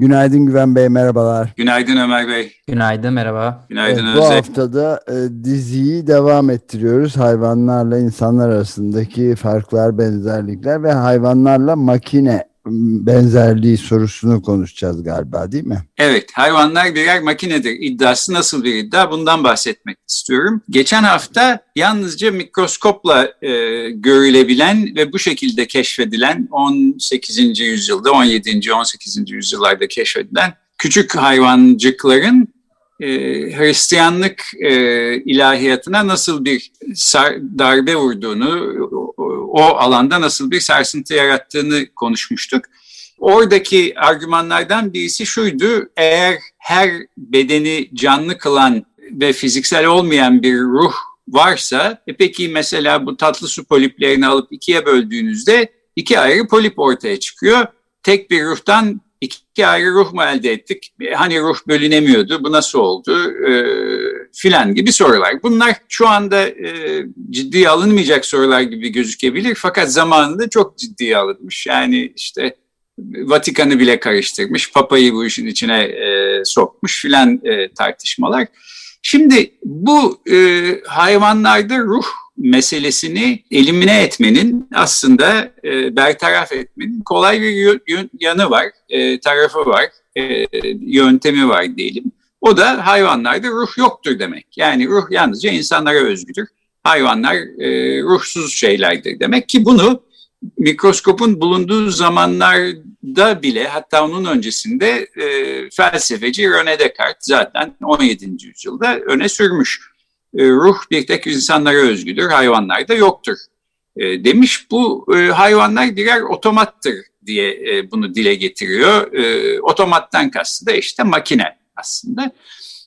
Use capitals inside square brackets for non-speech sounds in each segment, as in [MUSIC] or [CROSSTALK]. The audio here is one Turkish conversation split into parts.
Günaydın Güven Bey, merhabalar. Günaydın Ömer Bey. Günaydın, merhaba. Günaydın evet, Bu haftada e, diziyi devam ettiriyoruz. Hayvanlarla insanlar arasındaki farklar, benzerlikler ve hayvanlarla makine benzerliği sorusunu konuşacağız galiba değil mi? Evet, hayvanlar birer makinedir iddiası nasıl bir iddia bundan bahsetmek istiyorum. Geçen hafta yalnızca mikroskopla e, görülebilen ve bu şekilde keşfedilen 18. yüzyılda, 17. 18. yüzyıllarda keşfedilen küçük hayvancıkların e, Hristiyanlık e, ilahiyatına nasıl bir sar, darbe vurduğunu, o alanda nasıl bir sarsıntı yarattığını konuşmuştuk. Oradaki argümanlardan birisi şuydu, eğer her bedeni canlı kılan ve fiziksel olmayan bir ruh varsa, e peki mesela bu tatlı su poliplerini alıp ikiye böldüğünüzde iki ayrı polip ortaya çıkıyor. Tek bir ruhtan iki ayrı ruh mu elde ettik? Hani ruh bölünemiyordu, bu nasıl oldu? Ee, filan gibi sorular. Bunlar şu anda e, ciddiye alınmayacak sorular gibi gözükebilir fakat zamanında çok ciddiye alınmış. Yani işte Vatikan'ı bile karıştırmış, Papa'yı bu işin içine e, sokmuş filan e, tartışmalar. Şimdi bu e, hayvanlarda ruh meselesini elimine etmenin aslında e, bertaraf etmenin kolay bir yanı var, e, tarafı var, e, yöntemi var diyelim. O da hayvanlarda ruh yoktur demek. Yani ruh yalnızca insanlara özgüdür. Hayvanlar e, ruhsuz şeylerdir demek ki bunu mikroskopun bulunduğu zamanlarda bile hatta onun öncesinde e, felsefeci René Descartes zaten 17. yüzyılda öne sürmüş. E, ruh bir tek insanlara özgüdür, hayvanlarda yoktur e, demiş. Bu e, hayvanlar birer otomattır diye bunu dile getiriyor. Otomattan kastı da işte makine aslında.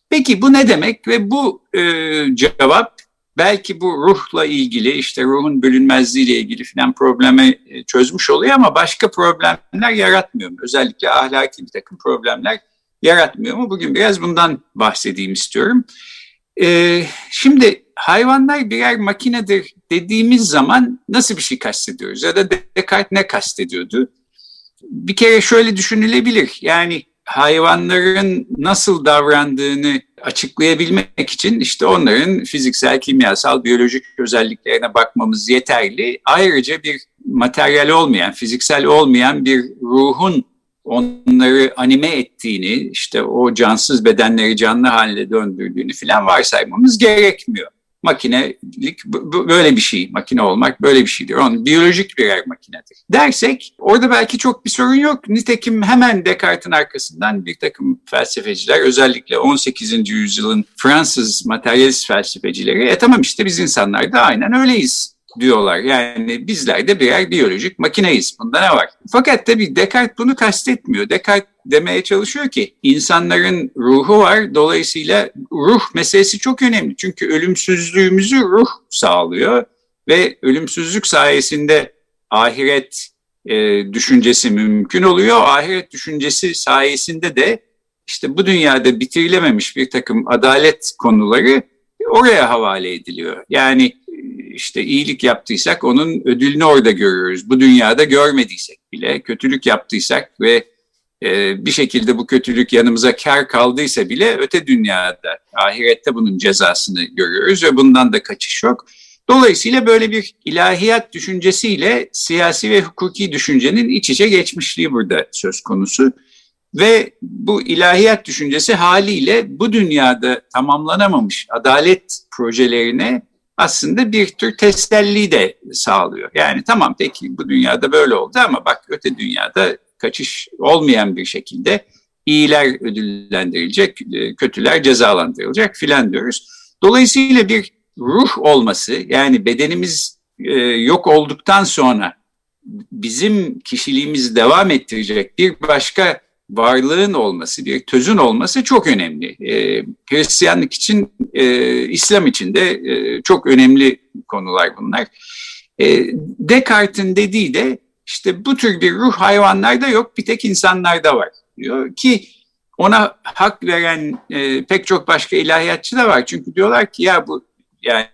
Peki bu ne demek ve bu cevap belki bu ruhla ilgili işte ruhun bölünmezliğiyle ilgili filan problemi çözmüş oluyor ama başka problemler yaratmıyor mu? Özellikle ahlaki bir takım problemler yaratmıyor mu? Bugün biraz bundan bahsedeyim istiyorum. Ee, şimdi hayvanlar birer makinedir dediğimiz zaman nasıl bir şey kastediyoruz? Ya da Descartes ne kastediyordu? Bir kere şöyle düşünülebilir. Yani hayvanların nasıl davrandığını açıklayabilmek için işte onların fiziksel, kimyasal, biyolojik özelliklerine bakmamız yeterli. Ayrıca bir materyal olmayan, fiziksel olmayan bir ruhun onları anime ettiğini, işte o cansız bedenleri canlı haline döndürdüğünü filan varsaymamız gerekmiyor makinelik böyle bir şey. Makine olmak böyle bir şeydir. Onun biyolojik birer makinedir. Dersek orada belki çok bir sorun yok. Nitekim hemen Descartes'in arkasından bir takım felsefeciler özellikle 18. yüzyılın Fransız materyalist felsefecileri e tamam işte biz insanlar da aynen öyleyiz diyorlar. Yani bizler de birer biyolojik makineyiz. Bunda ne var? Fakat tabii Descartes bunu kastetmiyor. Descartes demeye çalışıyor ki insanların ruhu var. Dolayısıyla ruh meselesi çok önemli. Çünkü ölümsüzlüğümüzü ruh sağlıyor ve ölümsüzlük sayesinde ahiret e, düşüncesi mümkün oluyor. Ahiret düşüncesi sayesinde de işte bu dünyada bitirilememiş bir takım adalet konuları oraya havale ediliyor. Yani işte iyilik yaptıysak onun ödülünü orada görüyoruz. Bu dünyada görmediysek bile kötülük yaptıysak ve e, bir şekilde bu kötülük yanımıza kar kaldıysa bile öte dünyada, ahirette bunun cezasını görüyoruz ve bundan da kaçış yok. Dolayısıyla böyle bir ilahiyat düşüncesiyle siyasi ve hukuki düşüncenin iç içe geçmişliği burada söz konusu. Ve bu ilahiyat düşüncesi haliyle bu dünyada tamamlanamamış adalet projelerine aslında bir tür teselli de sağlıyor. Yani tamam peki bu dünyada böyle oldu ama bak öte dünyada kaçış olmayan bir şekilde iyiler ödüllendirilecek, e, kötüler cezalandırılacak filan diyoruz. Dolayısıyla bir ruh olması yani bedenimiz e, yok olduktan sonra bizim kişiliğimizi devam ettirecek bir başka varlığın olması, bir tözün olması çok önemli. E, Hristiyanlık için, e, İslam için de e, çok önemli konular bunlar. E, Descartes'in dediği de işte bu tür bir ruh hayvanlarda yok, bir tek insanlarda var diyor ki ona hak veren e, pek çok başka ilahiyatçı da var. Çünkü diyorlar ki ya bu yani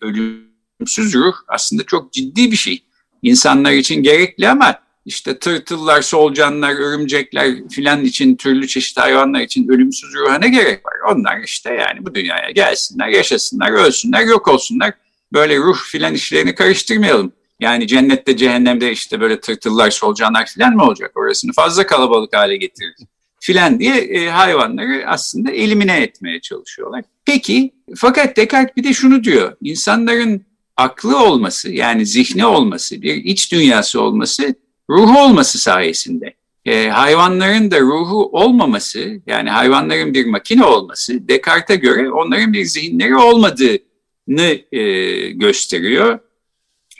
ölümsüz ruh aslında çok ciddi bir şey. İnsanlar için gerekli ama işte tırtıllar, solucanlar, örümcekler filan için türlü çeşit hayvanlar için ölümsüz ruha ne gerek var? Onlar işte yani bu dünyaya gelsinler, yaşasınlar, ölsünler, yok olsunlar. Böyle ruh filan işlerini karıştırmayalım. Yani cennette, cehennemde işte böyle tırtıllar, solucanlar filan mı olacak? Orasını fazla kalabalık hale getirir filan diye e, hayvanları aslında elimine etmeye çalışıyorlar. Peki fakat Descartes bir de şunu diyor. İnsanların aklı olması yani zihni olması, bir iç dünyası olması ruhu olması sayesinde. E, hayvanların da ruhu olmaması yani hayvanların bir makine olması Descartes'e göre onların bir zihinleri olmadığını e, gösteriyor.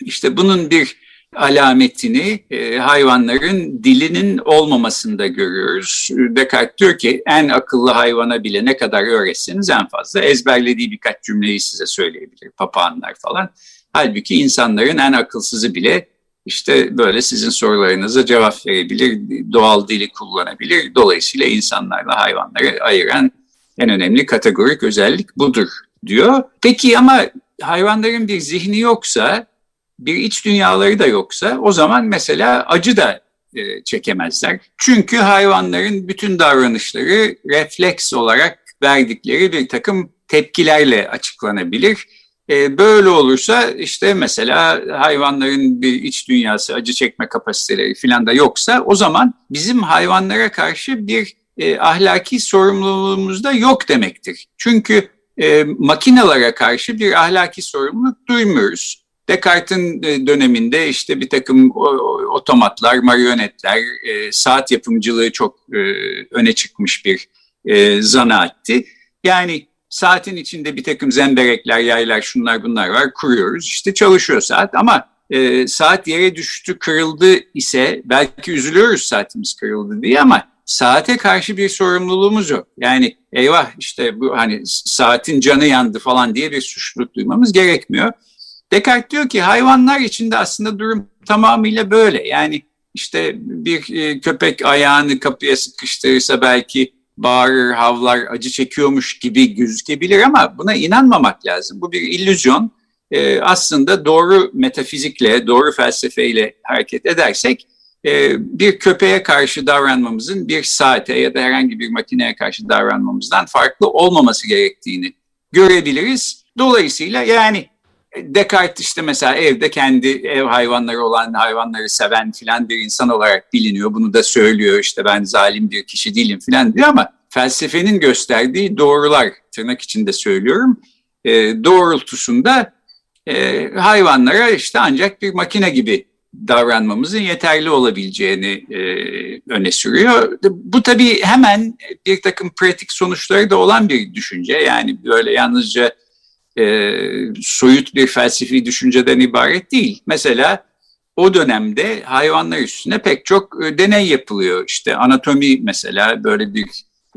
İşte bunun bir alametini e, hayvanların dilinin olmamasında görüyoruz. Descartes diyor ki en akıllı hayvana bile ne kadar öğretseniz en fazla ezberlediği birkaç cümleyi size söyleyebilir. Papağanlar falan. Halbuki insanların en akılsızı bile işte böyle sizin sorularınıza cevap verebilir, doğal dili kullanabilir. Dolayısıyla insanlarla hayvanları ayıran en önemli kategorik özellik budur diyor. Peki ama hayvanların bir zihni yoksa bir iç dünyaları da yoksa o zaman mesela acı da e, çekemezler. Çünkü hayvanların bütün davranışları refleks olarak verdikleri bir takım tepkilerle açıklanabilir. E, böyle olursa işte mesela hayvanların bir iç dünyası, acı çekme kapasiteleri filan da yoksa o zaman bizim hayvanlara karşı bir e, ahlaki sorumluluğumuz da yok demektir. Çünkü e, makinelere karşı bir ahlaki sorumluluk duymuyoruz. Descartes'in e, döneminde işte bir takım otomatlar, marionetler, e, saat yapımcılığı çok e, öne çıkmış bir zanaatti. Yani saatin içinde bir takım zemberekler, yaylar, şunlar bunlar var kuruyoruz. İşte çalışıyor saat ama saat yere düştü, kırıldı ise belki üzülüyoruz saatimiz kırıldı diye ama saate karşı bir sorumluluğumuz yok. Yani eyvah işte bu hani saatin canı yandı falan diye bir suçluluk duymamız gerekmiyor. Descartes diyor ki hayvanlar içinde aslında durum tamamıyla böyle. Yani işte bir e, köpek ayağını kapıya sıkıştırırsa belki bağırır, havlar, acı çekiyormuş gibi gözükebilir ama buna inanmamak lazım. Bu bir illüzyon. Ee, aslında doğru metafizikle, doğru felsefeyle hareket edersek e, bir köpeğe karşı davranmamızın bir saate ya da herhangi bir makineye karşı davranmamızdan farklı olmaması gerektiğini görebiliriz. Dolayısıyla yani Descartes işte mesela evde kendi ev hayvanları olan hayvanları seven filan bir insan olarak biliniyor. Bunu da söylüyor işte ben zalim bir kişi değilim filan diyor ama felsefenin gösterdiği doğrular tırnak içinde söylüyorum e, doğrultusunda e, hayvanlara işte ancak bir makine gibi davranmamızın yeterli olabileceğini e, öne sürüyor. Bu tabii hemen bir takım pratik sonuçları da olan bir düşünce. Yani böyle yalnızca e, soyut bir felsefi düşünceden ibaret değil. Mesela o dönemde hayvanlar üstüne pek çok e, deney yapılıyor. İşte anatomi mesela böyle bir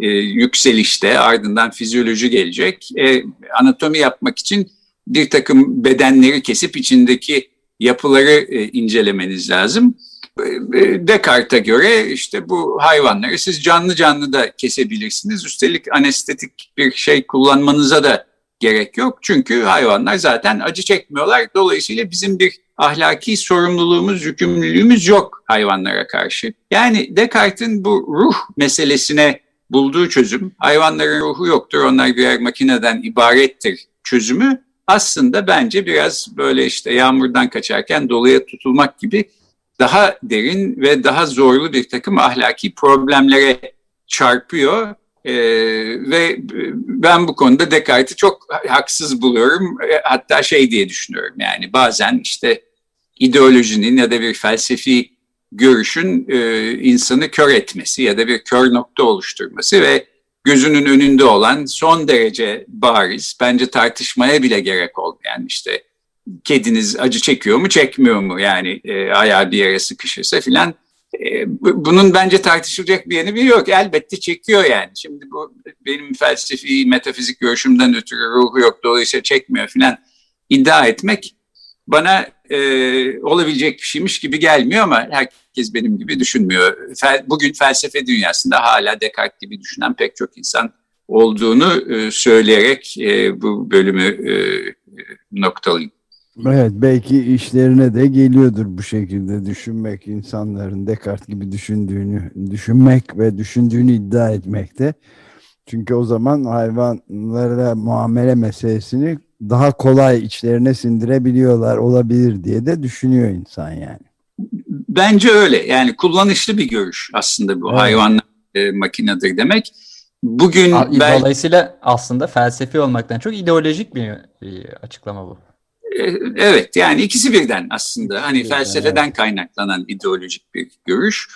e, yükselişte ardından fizyoloji gelecek. E, anatomi yapmak için bir takım bedenleri kesip içindeki yapıları e, incelemeniz lazım. E, e, Descartes'e göre işte bu hayvanları siz canlı canlı da kesebilirsiniz. Üstelik anestetik bir şey kullanmanıza da gerek yok. Çünkü hayvanlar zaten acı çekmiyorlar. Dolayısıyla bizim bir ahlaki sorumluluğumuz, yükümlülüğümüz yok hayvanlara karşı. Yani Descartes'in bu ruh meselesine bulduğu çözüm, hayvanların ruhu yoktur, onlar birer makineden ibarettir çözümü aslında bence biraz böyle işte yağmurdan kaçarken doluya tutulmak gibi daha derin ve daha zorlu bir takım ahlaki problemlere çarpıyor ee, ve ben bu konuda Descartes'i çok haksız buluyorum. E, hatta şey diye düşünüyorum yani bazen işte ideolojinin ya da bir felsefi görüşün e, insanı kör etmesi ya da bir kör nokta oluşturması ve gözünün önünde olan son derece bariz, bence tartışmaya bile gerek olmayan işte kediniz acı çekiyor mu çekmiyor mu yani e, ayağı bir yere sıkışırsa filan e, bunun bence tartışılacak bir yanı bir yok. Elbette çekiyor yani. Şimdi bu benim felsefi, metafizik görüşümden ötürü ruhu yok dolayısıyla çekmiyor filan iddia etmek bana e, olabilecek bir şeymiş gibi gelmiyor ama herkes benim gibi düşünmüyor. Fel, bugün felsefe dünyasında hala Descartes gibi düşünen pek çok insan olduğunu e, söyleyerek e, bu bölümü e, noktalayayım. Evet belki işlerine de geliyordur bu şekilde düşünmek insanların Descartes gibi düşündüğünü düşünmek ve düşündüğünü iddia etmekte. Çünkü o zaman hayvanlara muamele meselesini daha kolay içlerine sindirebiliyorlar olabilir diye de düşünüyor insan yani. Bence öyle yani kullanışlı bir görüş aslında bu evet. hayvanlar e, makinedir demek. Bugün Dolayısıyla aslında felsefi olmaktan çok ideolojik bir e, açıklama bu. E, evet yani ikisi birden aslında hani felsefeden kaynaklanan ideolojik bir görüş.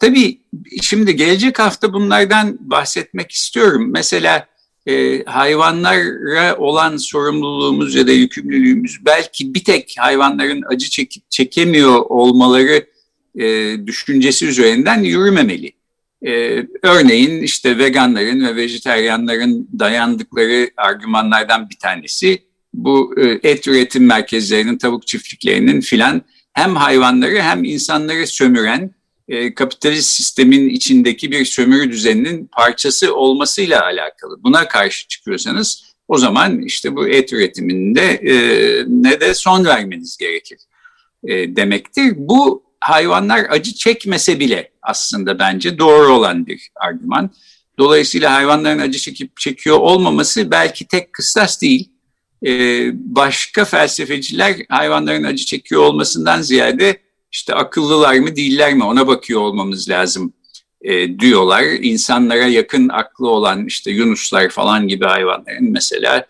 Tabii şimdi gelecek hafta bunlardan bahsetmek istiyorum. Mesela e, hayvanlara olan sorumluluğumuz ya da yükümlülüğümüz belki bir tek hayvanların acı çekip çekemiyor olmaları e, düşüncesi üzerinden yürümemeli. E, örneğin işte veganların ve vejeteryanların dayandıkları argümanlardan bir tanesi bu e, et üretim merkezlerinin, tavuk çiftliklerinin filan hem hayvanları hem insanları sömüren e, kapitalist sistemin içindeki bir sömürü düzeninin parçası olmasıyla alakalı. Buna karşı çıkıyorsanız o zaman işte bu et üretiminde e, ne de son vermeniz gerekir e, demektir. Bu hayvanlar acı çekmese bile aslında bence doğru olan bir argüman. Dolayısıyla hayvanların acı çekip çekiyor olmaması belki tek kıstas değil. Ee, başka felsefeciler hayvanların acı çekiyor olmasından ziyade işte akıllılar mı değiller mi ona bakıyor olmamız lazım e, diyorlar. İnsanlara yakın aklı olan işte yunuslar falan gibi hayvanların mesela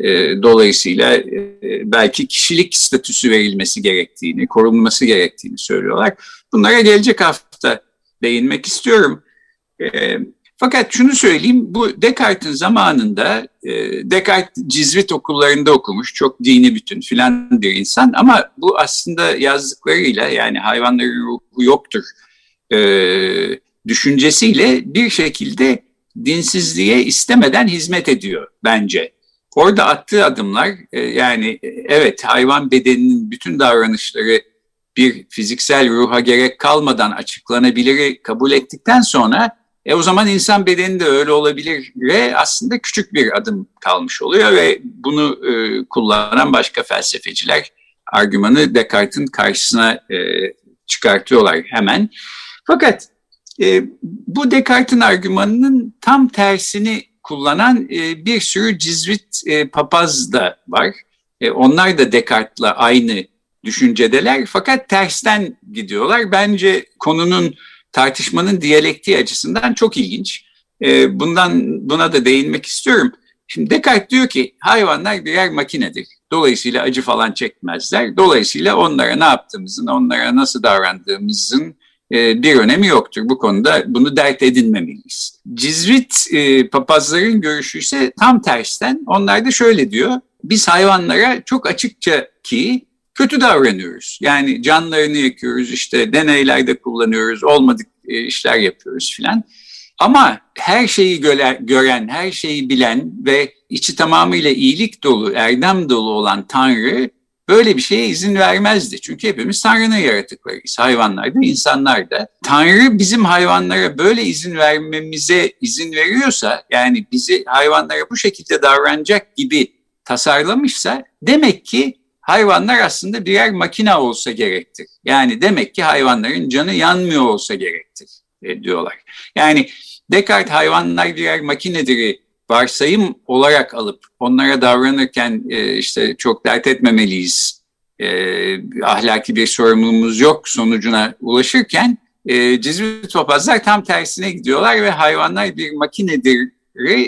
e, dolayısıyla e, belki kişilik statüsü verilmesi gerektiğini, korunması gerektiğini söylüyorlar. Bunlara gelecek hafta değinmek istiyorum. E, fakat şunu söyleyeyim, bu Descartes'in zamanında, e, Descartes Cizvit okullarında okumuş, çok dini bütün filan bir insan ama bu aslında yazdıklarıyla yani hayvanların ruhu yoktur e, düşüncesiyle bir şekilde dinsizliğe istemeden hizmet ediyor bence. Orada attığı adımlar e, yani e, evet hayvan bedeninin bütün davranışları bir fiziksel ruha gerek kalmadan açıklanabilir kabul ettikten sonra e o zaman insan bedeni de öyle olabilir ve aslında küçük bir adım kalmış oluyor ve bunu e, kullanan başka felsefeciler argümanı Descartes'in karşısına e, çıkartıyorlar hemen. Fakat e, bu Descartes'in argümanının tam tersini kullanan e, bir sürü cizvit e, papaz da var. E, onlar da Descartes'la aynı düşüncedeler fakat tersten gidiyorlar. Bence konunun tartışmanın diyalektiği açısından çok ilginç. E, bundan buna da değinmek istiyorum. Şimdi Descartes diyor ki hayvanlar birer makinedir. Dolayısıyla acı falan çekmezler. Dolayısıyla onlara ne yaptığımızın, onlara nasıl davrandığımızın e, bir önemi yoktur. Bu konuda bunu dert edinmemeliyiz. Cizvit e, papazların görüşü ise tam tersten. Onlar da şöyle diyor. Biz hayvanlara çok açıkça ki kötü davranıyoruz. Yani canlarını yakıyoruz, işte deneylerde kullanıyoruz, olmadık e, işler yapıyoruz filan. Ama her şeyi gören, her şeyi bilen ve içi tamamıyla iyilik dolu, erdem dolu olan Tanrı böyle bir şeye izin vermezdi. Çünkü hepimiz Tanrı'nın yaratıklarıyız. Hayvanlar da, insanlar da. Tanrı bizim hayvanlara böyle izin vermemize izin veriyorsa, yani bizi hayvanlara bu şekilde davranacak gibi tasarlamışsa, demek ki hayvanlar aslında birer makina olsa gerektir. Yani demek ki hayvanların canı yanmıyor olsa gerektir e, diyorlar. Yani Descartes hayvanlar birer makinedir varsayım olarak alıp onlara davranırken e, işte çok dert etmemeliyiz, e, ahlaki bir sorumluluğumuz yok sonucuna ulaşırken e, cizvit papazlar tam tersine gidiyorlar ve hayvanlar bir makinedir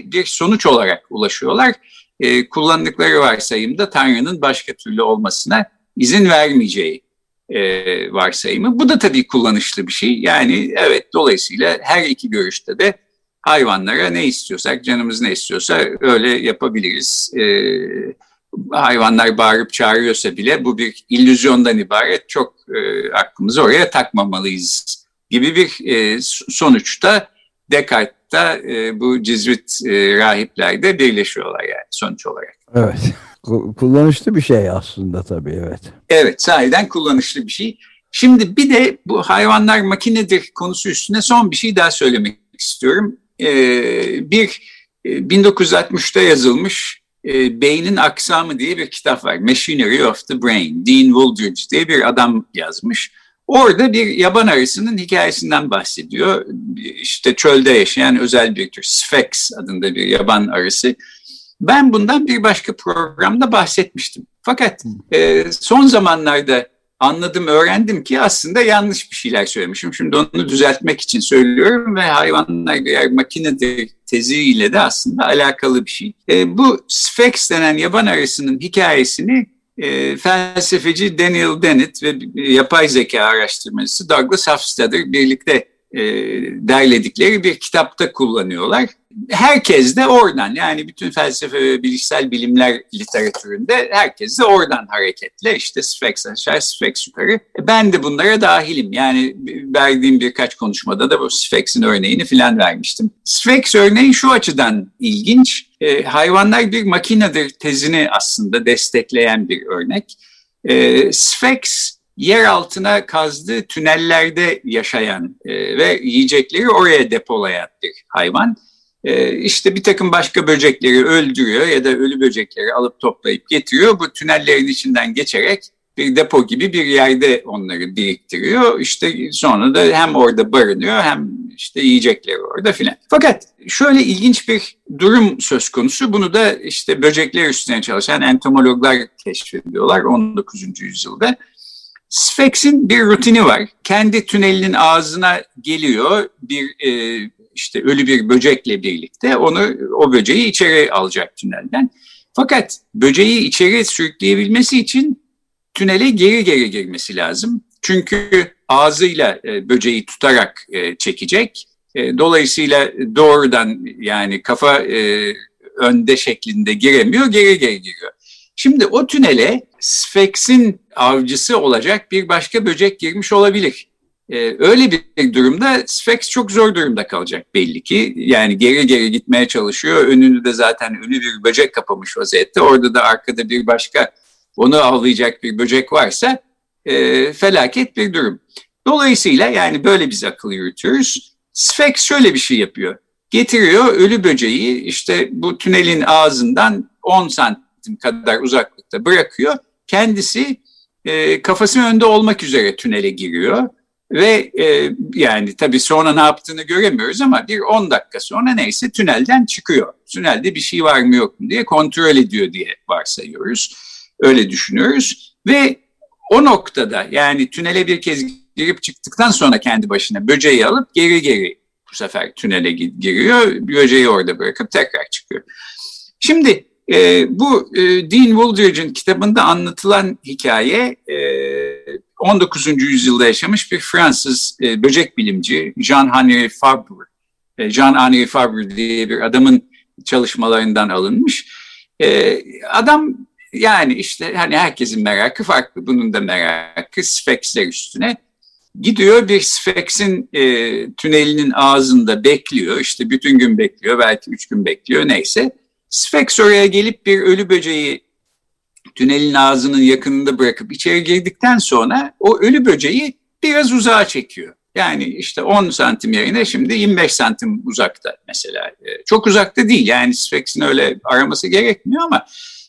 bir sonuç olarak ulaşıyorlar e, kullandıkları varsayımda Tanrı'nın başka türlü olmasına izin vermeyeceği e, varsayımı. Bu da tabii kullanışlı bir şey. Yani evet dolayısıyla her iki görüşte de hayvanlara ne istiyorsak, canımız ne istiyorsa öyle yapabiliriz. E, hayvanlar bağırıp çağırıyorsa bile bu bir illüzyondan ibaret. Çok e, aklımızı oraya takmamalıyız gibi bir e, sonuçta Descartes'ta e, bu Cizvit e, rahiplerde birleşiyorlar yani sonuç olarak. Evet. [LAUGHS] Kullanışlı bir şey aslında tabii evet. Evet sahiden kullanışlı bir şey. Şimdi bir de bu hayvanlar makinedir konusu üstüne son bir şey daha söylemek istiyorum. Ee, bir 1960'ta e, yazılmış e, Beynin Aksamı diye bir kitap var. Machinery of the Brain. Dean Wooldridge diye bir adam yazmış. Orada bir yaban arısının hikayesinden bahsediyor. İşte çölde yaşayan özel bir tür Sphex adında bir yaban arısı. Ben bundan bir başka programda bahsetmiştim. Fakat e, son zamanlarda anladım, öğrendim ki aslında yanlış bir şeyler söylemişim. Şimdi onu düzeltmek için söylüyorum ve hayvanlar birer makinedir teziyle de aslında alakalı bir şey. E, bu Sphex denen yaban arısının hikayesini e, felsefeci Daniel Dennett ve yapay zeka araştırmacısı Douglas Hofstadter birlikte e, derledikleri bir kitapta kullanıyorlar. Herkes de oradan yani bütün felsefe ve bilişsel bilimler literatüründe herkes de oradan hareketle işte Sphex aşağı Sphex yukarı. E, ben de bunlara dahilim yani verdiğim birkaç konuşmada da bu Sphex'in örneğini filan vermiştim. Sphex örneği şu açıdan ilginç. E, hayvanlar bir makinedir tezini aslında destekleyen bir örnek. E, Sphex yer altına kazdığı tünellerde yaşayan e, ve yiyecekleri oraya depolayan bir hayvan. E, işte bir takım başka böcekleri öldürüyor ya da ölü böcekleri alıp toplayıp getiriyor. Bu tünellerin içinden geçerek bir depo gibi bir yerde onları biriktiriyor. İşte sonra da hem orada barınıyor hem işte yiyecekleri orada filan. Fakat şöyle ilginç bir durum söz konusu. Bunu da işte böcekler üstüne çalışan entomologlar keşfediyorlar 19. yüzyılda. Sphinx'in bir rutini var. Kendi tünelinin ağzına geliyor bir e, işte ölü bir böcekle birlikte onu o böceği içeri alacak tünelden. Fakat böceği içeri sürükleyebilmesi için tünele geri geri girmesi lazım. Çünkü ağzıyla e, böceği tutarak e, çekecek. E, dolayısıyla doğrudan yani kafa e, önde şeklinde giremiyor, geri geri giriyor. Şimdi o tünele Sphinx'in avcısı olacak bir başka böcek girmiş olabilir. Öyle bir durumda Sphinx çok zor durumda kalacak belli ki. Yani geri geri gitmeye çalışıyor. Önünü de zaten ölü bir böcek kapamış vaziyette. Orada da arkada bir başka onu avlayacak bir böcek varsa e, felaket bir durum. Dolayısıyla yani böyle biz akıl yürütüyoruz. Sphinx şöyle bir şey yapıyor. Getiriyor ölü böceği işte bu tünelin ağzından 10 santim kadar uzaklıkta bırakıyor kendisi e, kafası önde olmak üzere tünele giriyor. Ve e, yani tabii sonra ne yaptığını göremiyoruz ama bir 10 dakika sonra neyse tünelden çıkıyor. Tünelde bir şey var mı yok mu diye kontrol ediyor diye varsayıyoruz. Öyle düşünüyoruz. Ve o noktada yani tünele bir kez girip çıktıktan sonra kendi başına böceği alıp geri geri bu sefer tünele giriyor. Böceği orada bırakıp tekrar çıkıyor. Şimdi e, bu e, Dean Wooldridge'in kitabında anlatılan hikaye e, 19. yüzyılda yaşamış bir Fransız e, böcek bilimci Jean-Henri Fabre. E, Jean-Henri Fabre diye bir adamın çalışmalarından alınmış. E, adam yani işte hani herkesin merakı farklı. Bunun da merakı Sphinx'ler üstüne. Gidiyor bir Sphinx'in e, tünelinin ağzında bekliyor. İşte bütün gün bekliyor. Belki üç gün bekliyor neyse. Sphinx oraya gelip bir ölü böceği tünelin ağzının yakınında bırakıp içeri girdikten sonra o ölü böceği biraz uzağa çekiyor. Yani işte 10 santim yerine şimdi 25 santim uzakta mesela. E, çok uzakta değil yani Sphinx'in öyle araması gerekmiyor ama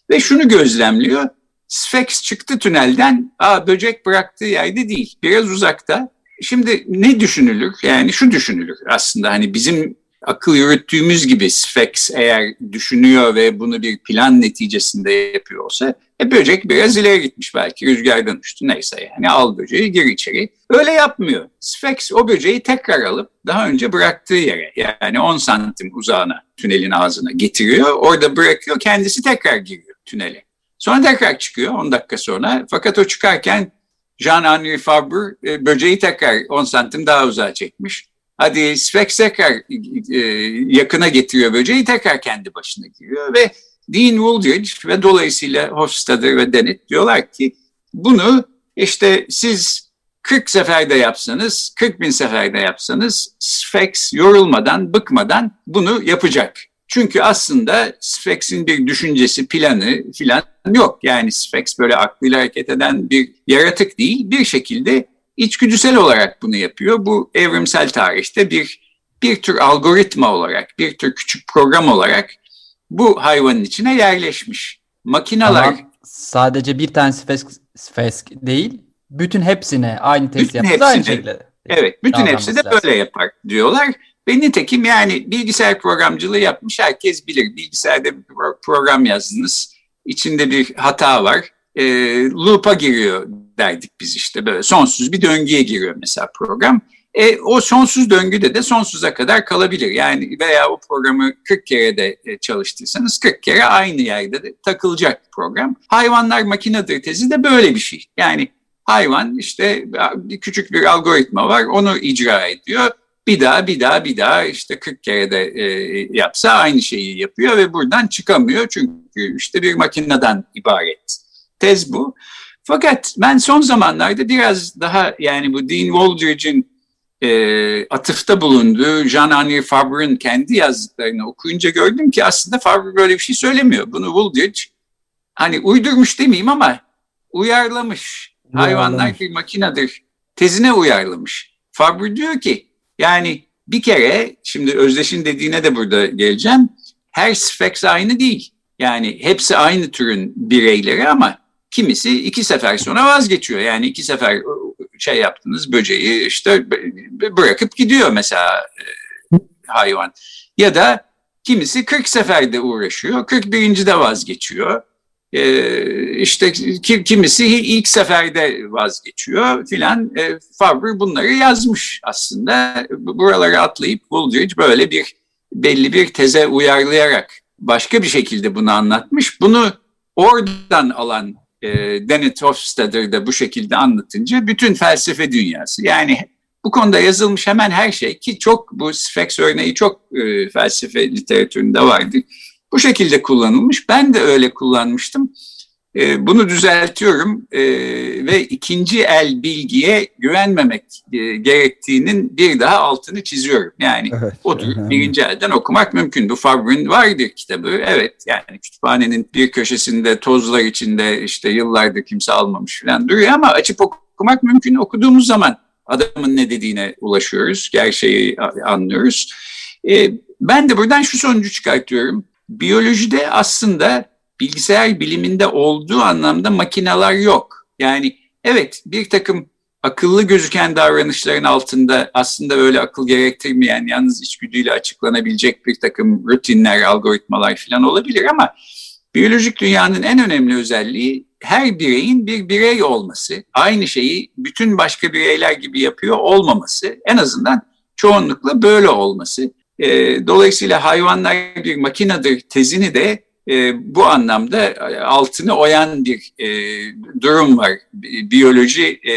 ve şunu gözlemliyor. Sphinx çıktı tünelden, aa böcek bıraktığı yerde değil, biraz uzakta. Şimdi ne düşünülür? Yani şu düşünülür aslında hani bizim akıl yürüttüğümüz gibi Sphex eğer düşünüyor ve bunu bir plan neticesinde yapıyorsa e, böcek biraz ileri gitmiş belki rüzgardan uçtu neyse yani al böceği gir içeri. Öyle yapmıyor. Sphex o böceği tekrar alıp daha önce bıraktığı yere yani 10 santim uzağına tünelin ağzına getiriyor. Orada bırakıyor kendisi tekrar giriyor tünele. Sonra tekrar çıkıyor 10 dakika sonra fakat o çıkarken Jean-Henri Fabre e, böceği tekrar 10 santim daha uzağa çekmiş. Hadi Sphex tekrar e, yakına getiriyor böceği tekrar kendi başına giriyor ve Dean Wooldridge ve dolayısıyla Hofstadter ve Dennett diyorlar ki bunu işte siz 40 seferde yapsanız, 40 bin seferde yapsanız Sphex yorulmadan, bıkmadan bunu yapacak. Çünkü aslında Sphinx'in bir düşüncesi, planı filan yok. Yani Sphinx böyle aklıyla hareket eden bir yaratık değil. Bir şekilde içgüdüsel olarak bunu yapıyor. Bu evrimsel tarihte bir bir tür algoritma olarak, bir tür küçük program olarak bu hayvanın içine yerleşmiş. Makineler... Ama sadece bir tane Sphinx, Sphinx değil, bütün hepsine aynı test yapması aynı şekilde. Evet, bütün hepsi de böyle yapar diyorlar. Ve nitekim yani bilgisayar programcılığı yapmış herkes bilir. Bilgisayarda bir program yazdınız, içinde bir hata var, e, loop'a giriyor derdik biz işte böyle sonsuz bir döngüye giriyor mesela program. E, o sonsuz döngüde de sonsuza kadar kalabilir. Yani veya o programı 40 kere de e, çalıştıysanız 40 kere aynı yerde de takılacak program. Hayvanlar makinedir tezi de böyle bir şey. Yani hayvan işte bir küçük bir algoritma var onu icra ediyor bir daha bir daha bir daha işte 40 kere de e, yapsa aynı şeyi yapıyor ve buradan çıkamıyor çünkü işte bir makineden ibaret. Tez bu. Fakat ben son zamanlarda biraz daha yani bu Dean Wooldridge'in e, atıfta bulunduğu Jean-Henri Fabre'ın kendi yazdıklarını okuyunca gördüm ki aslında Fabre böyle bir şey söylemiyor. Bunu Wooldridge hani uydurmuş demeyeyim ama uyarlamış. Hayvanlar bir makinedir tezine uyarlamış. Fabre diyor ki yani bir kere şimdi Özdeş'in dediğine de burada geleceğim. Her Sphex aynı değil. Yani hepsi aynı türün bireyleri ama kimisi iki sefer sonra vazgeçiyor. Yani iki sefer şey yaptınız böceği işte bırakıp gidiyor mesela e, hayvan. Ya da kimisi 40 seferde uğraşıyor, 41. de vazgeçiyor. Ee, işte kimisi ilk seferde vazgeçiyor filan. E, Fabre bunları yazmış aslında. Buraları atlayıp Woolridge böyle bir belli bir teze uyarlayarak başka bir şekilde bunu anlatmış. Bunu oradan alan e, Dennett Hofstadter da bu şekilde anlatınca bütün felsefe dünyası yani bu konuda yazılmış hemen her şey ki çok bu Sphex örneği çok e, felsefe literatüründe vardır bu şekilde kullanılmış. Ben de öyle kullanmıştım. E, bunu düzeltiyorum e, ve ikinci el bilgiye güvenmemek e, gerektiğinin bir daha altını çiziyorum. Yani evet, otur önemli. birinci elden okumak mümkün. Bu Fabre'in vardır kitabı. Evet yani kütüphanenin bir köşesinde tozlar içinde işte yıllardır kimse almamış falan duruyor ama açıp okumak mümkün. Okuduğumuz zaman adamın ne dediğine ulaşıyoruz, gerçeği anlıyoruz. E, ben de buradan şu sonucu çıkartıyorum biyolojide aslında bilgisayar biliminde olduğu anlamda makineler yok. Yani evet bir takım akıllı gözüken davranışların altında aslında öyle akıl gerektirmeyen yalnız içgüdüyle açıklanabilecek bir takım rutinler, algoritmalar falan olabilir ama biyolojik dünyanın en önemli özelliği her bireyin bir birey olması, aynı şeyi bütün başka bireyler gibi yapıyor olmaması, en azından çoğunlukla böyle olması. E, dolayısıyla hayvanlar bir makinedir tezini de e, bu anlamda altını oyan bir e, durum var. Biyoloji e,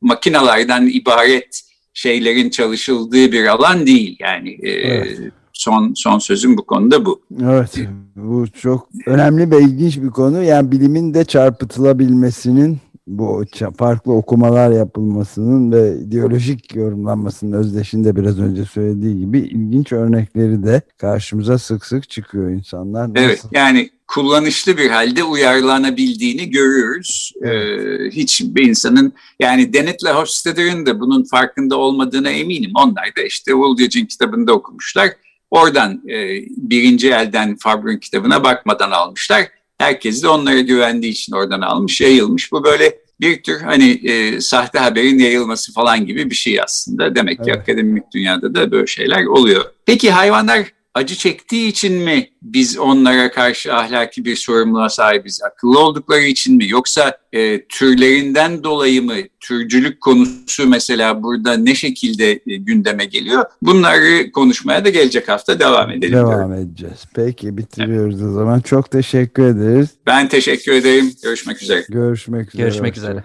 makinalardan ibaret şeylerin çalışıldığı bir alan değil. Yani e, evet. son son sözüm bu konuda bu. Evet, bu çok önemli ve ilginç bir konu. Yani bilimin de çarpıtılabilmesinin bu farklı okumalar yapılmasının ve ideolojik yorumlanmasının özdeşinde biraz önce söylediği gibi ilginç örnekleri de karşımıza sık sık çıkıyor insanlar. Nasıl? Evet yani kullanışlı bir halde uyarlanabildiğini görüyoruz. Ee, hiçbir insanın yani Dennett'le Hofstadter'ın da bunun farkında olmadığına eminim. Onlar da işte Woolridge'in kitabında okumuşlar. Oradan e, birinci elden Fabre'ın kitabına bakmadan almışlar Herkes de onlara güvendiği için oradan almış, yayılmış. Bu böyle bir tür hani e, sahte haberin yayılması falan gibi bir şey aslında. Demek ki evet. akademik dünyada da böyle şeyler oluyor. Peki hayvanlar acı çektiği için mi biz onlara karşı ahlaki bir sorumluluğa sahibiz? Akıllı oldukları için mi? Yoksa e, türlerinden dolayı mı? Türcülük konusu mesela burada ne şekilde e, gündeme geliyor? Bunları konuşmaya da gelecek hafta devam edelim. Devam diyorum. edeceğiz. Peki bitiriyoruz evet. o zaman. Çok teşekkür ederiz. Ben teşekkür ederim. Görüşmek üzere. Görüşmek üzere. Görüşmek üzere.